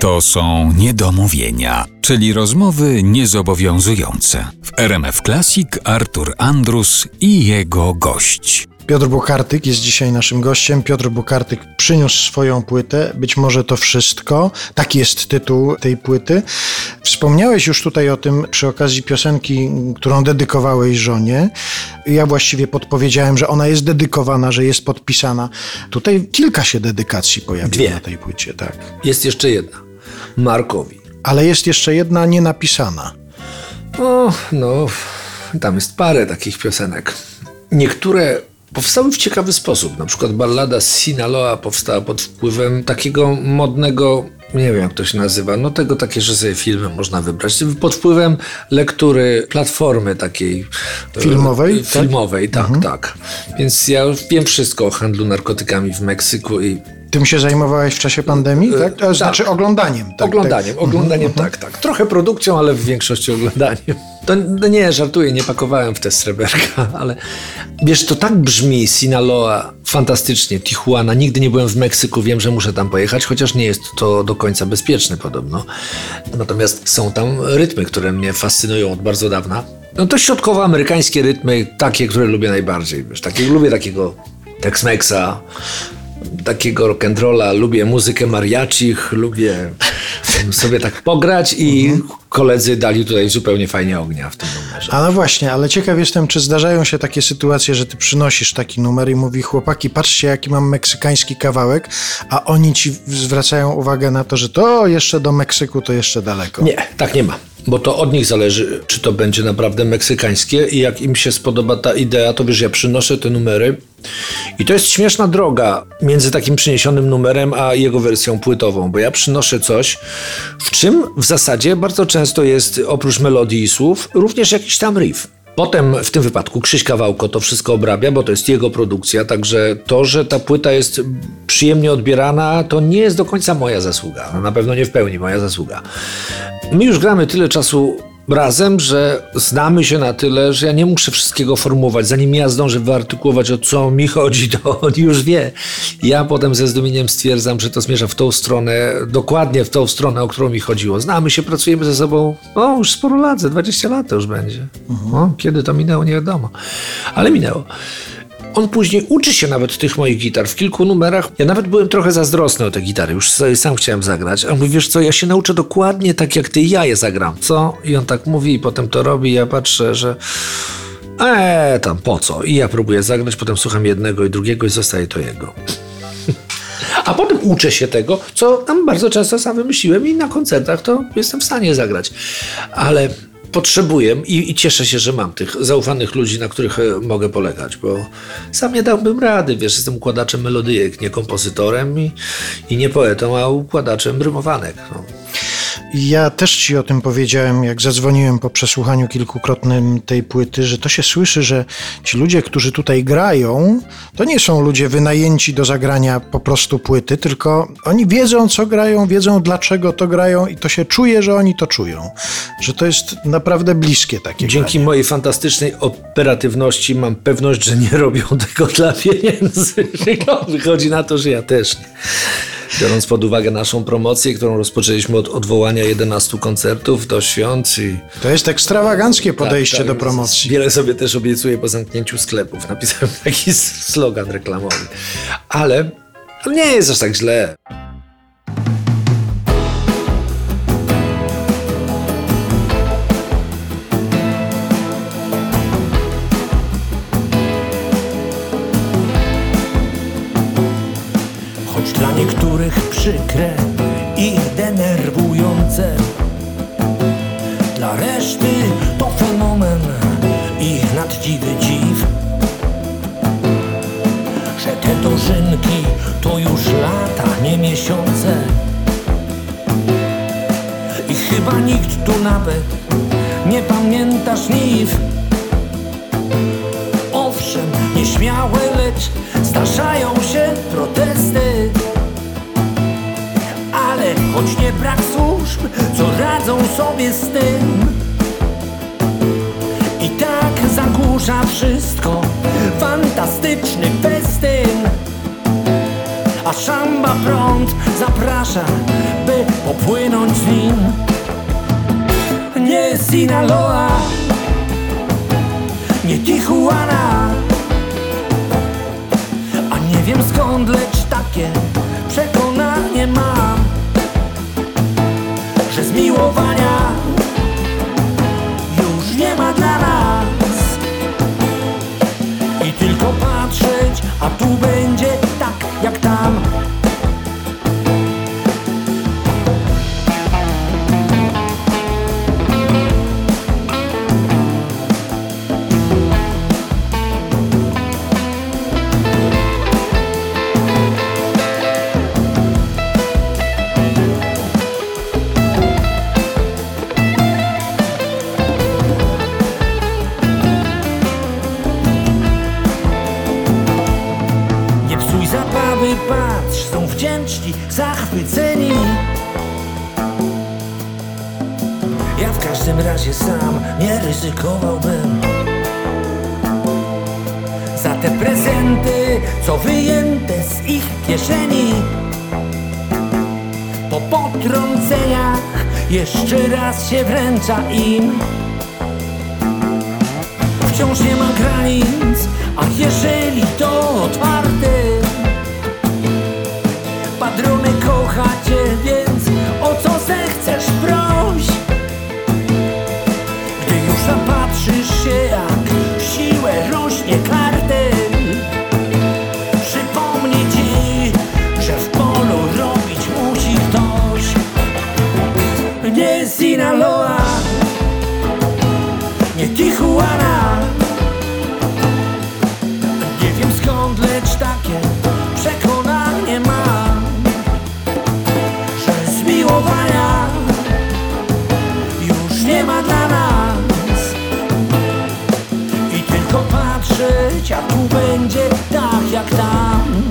To są niedomówienia, czyli rozmowy niezobowiązujące. W RMF Classic Artur Andrus i jego gość. Piotr Bukartyk jest dzisiaj naszym gościem. Piotr Bukartyk przyniósł swoją płytę, być może to wszystko. Taki jest tytuł tej płyty. Wspomniałeś już tutaj o tym przy okazji piosenki, którą dedykowałeś żonie. Ja właściwie podpowiedziałem, że ona jest dedykowana, że jest podpisana. Tutaj kilka się dedykacji pojawiło Dwie. na tej płycie, tak. Jest jeszcze jedna. Markowi. Ale jest jeszcze jedna nienapisana. O, no, tam jest parę takich piosenek. Niektóre powstały w ciekawy sposób. Na przykład ballada Sinaloa powstała pod wpływem takiego modnego, nie wiem jak to się nazywa, no tego takie, że sobie filmy można wybrać. Pod wpływem lektury platformy takiej e, Filmowej, tak? Filmowej, tak, tak. Więc ja wiem wszystko o handlu narkotykami w Meksyku i Tym się zajmowałeś w czasie pandemii, tak? To znaczy oglądaniem. Tak, oglądaniem, tak. oglądaniem, tak, tak. Trochę produkcją, ale w większości oglądaniem. To no nie, żartuję, nie pakowałem w te sreberka, ale wiesz, to tak brzmi Sinaloa fantastycznie, Tijuana. Nigdy nie byłem w Meksyku, wiem, że muszę tam pojechać, chociaż nie jest to do końca bezpieczne podobno. Natomiast są tam rytmy, które mnie fascynują od bardzo dawna. No to środkowoamerykańskie rytmy, takie, które lubię najbardziej. Wiesz, takie, lubię takiego Tex-Mexa, takiego rock'n'rolla, lubię muzykę mariachich, lubię sobie tak pograć i koledzy dali tutaj zupełnie fajnie ognia w tym numerze. A no właśnie, ale ciekaw jestem, czy zdarzają się takie sytuacje, że ty przynosisz taki numer i mówi chłopaki, patrzcie jaki mam meksykański kawałek, a oni ci zwracają uwagę na to, że to jeszcze do Meksyku to jeszcze daleko. Nie, tak nie ma. Bo to od nich zależy, czy to będzie naprawdę meksykańskie i jak im się spodoba ta idea, to wiesz, ja przynoszę te numery i to jest śmieszna droga między takim przyniesionym numerem, a jego wersją płytową, bo ja przynoszę coś, w czym w zasadzie bardzo często jest oprócz melodii i słów również jakiś tam riff. Potem w tym wypadku Krzyś Kawałko to wszystko obrabia, bo to jest jego produkcja, także to, że ta płyta jest przyjemnie odbierana, to nie jest do końca moja zasługa. Na pewno nie w pełni moja zasługa. My już gramy tyle czasu razem, że znamy się na tyle, że ja nie muszę wszystkiego formułować. Zanim ja zdążę wyartykułować, o co mi chodzi, to on już wie. Ja potem ze zdumieniem stwierdzam, że to zmierza w tą stronę, dokładnie w tą stronę, o którą mi chodziło. Znamy się, pracujemy ze sobą, no już sporo lat, ze 20 lat to już będzie. No, kiedy to minęło, nie wiadomo. Ale minęło. On później uczy się nawet tych moich gitar w kilku numerach. Ja nawet byłem trochę zazdrosny o te gitary, już sobie sam chciałem zagrać. A mówi, wiesz co, ja się nauczę dokładnie tak, jak ty ja je zagram. Co? I on tak mówi i potem to robi. Ja patrzę, że eee, tam po co? I ja próbuję zagrać, potem słucham jednego i drugiego i zostaje to jego. A potem uczę się tego, co tam bardzo często sam wymyśliłem i na koncertach to jestem w stanie zagrać. Ale potrzebuję i, i cieszę się, że mam tych zaufanych ludzi, na których e, mogę polegać, bo sam nie dałbym rady, wiesz, jestem układaczem melodyjek, nie kompozytorem i, i nie poetą, a układaczem rymowanek. No. Ja też ci o tym powiedziałem, jak zadzwoniłem po przesłuchaniu kilkukrotnym tej płyty, że to się słyszy, że ci ludzie, którzy tutaj grają, to nie są ludzie wynajęci do zagrania po prostu płyty, tylko oni wiedzą, co grają, wiedzą, dlaczego to grają i to się czuje, że oni to czują. Że to jest naprawdę bliskie takie Dzięki granie. mojej fantastycznej operatywności mam pewność, że nie robią tego dla pieniędzy. Wychodzi na to, że ja też nie. Biorąc pod uwagę naszą promocję, którą rozpoczęliśmy od odwołania 11 koncertów do świąt i To jest ekstrawaganckie podejście Tak, tak. do promocji. Wiele sobie też obiecuję po zamknięciu sklepów. Napisałem taki slogan reklamowy. Ale nie jest aż tak źle. Dla reszty to fenomen i naddziwy dziw. Że te dożynki to już lata, nie miesiące. I chyba nikt tu nawet nie pamięta żniw. Owszem, nieśmiałe, lecz zdarzają się protesty. Choć nie brak służb, co radzą sobie z tym. I tak zagłusza wszystko fantastyczny festyn. A szamba prąd zaprasza, by popłynąć z nim Nie Sinaloa Nie Tijuana A nie wiem skąd, lecz takie Że zmiłowania już nie ma dla nas. I tylko patrzeć, a tu będzie zabawy, patrz, są wdzięczni, zachwyceni. Ja w każdym razie sam nie ryzykowałbym. Za te prezenty, co wyjęte z ich kieszeni. Po potrąceniach jeszcze raz się wręcza im. Wciąż nie ma granic, a jeżeli to otwarte kocha cię, więc o co zechcesz proś Gdy już napatrzysz się jak siłę rośnie kartel Przypomnij ci, że w polu robić musi ktoś. Nie Sinaloa, nie Tijuana Że zmiłowania już nie ma dla nas. I tylko patrzeć, a tu będzie tak jak tam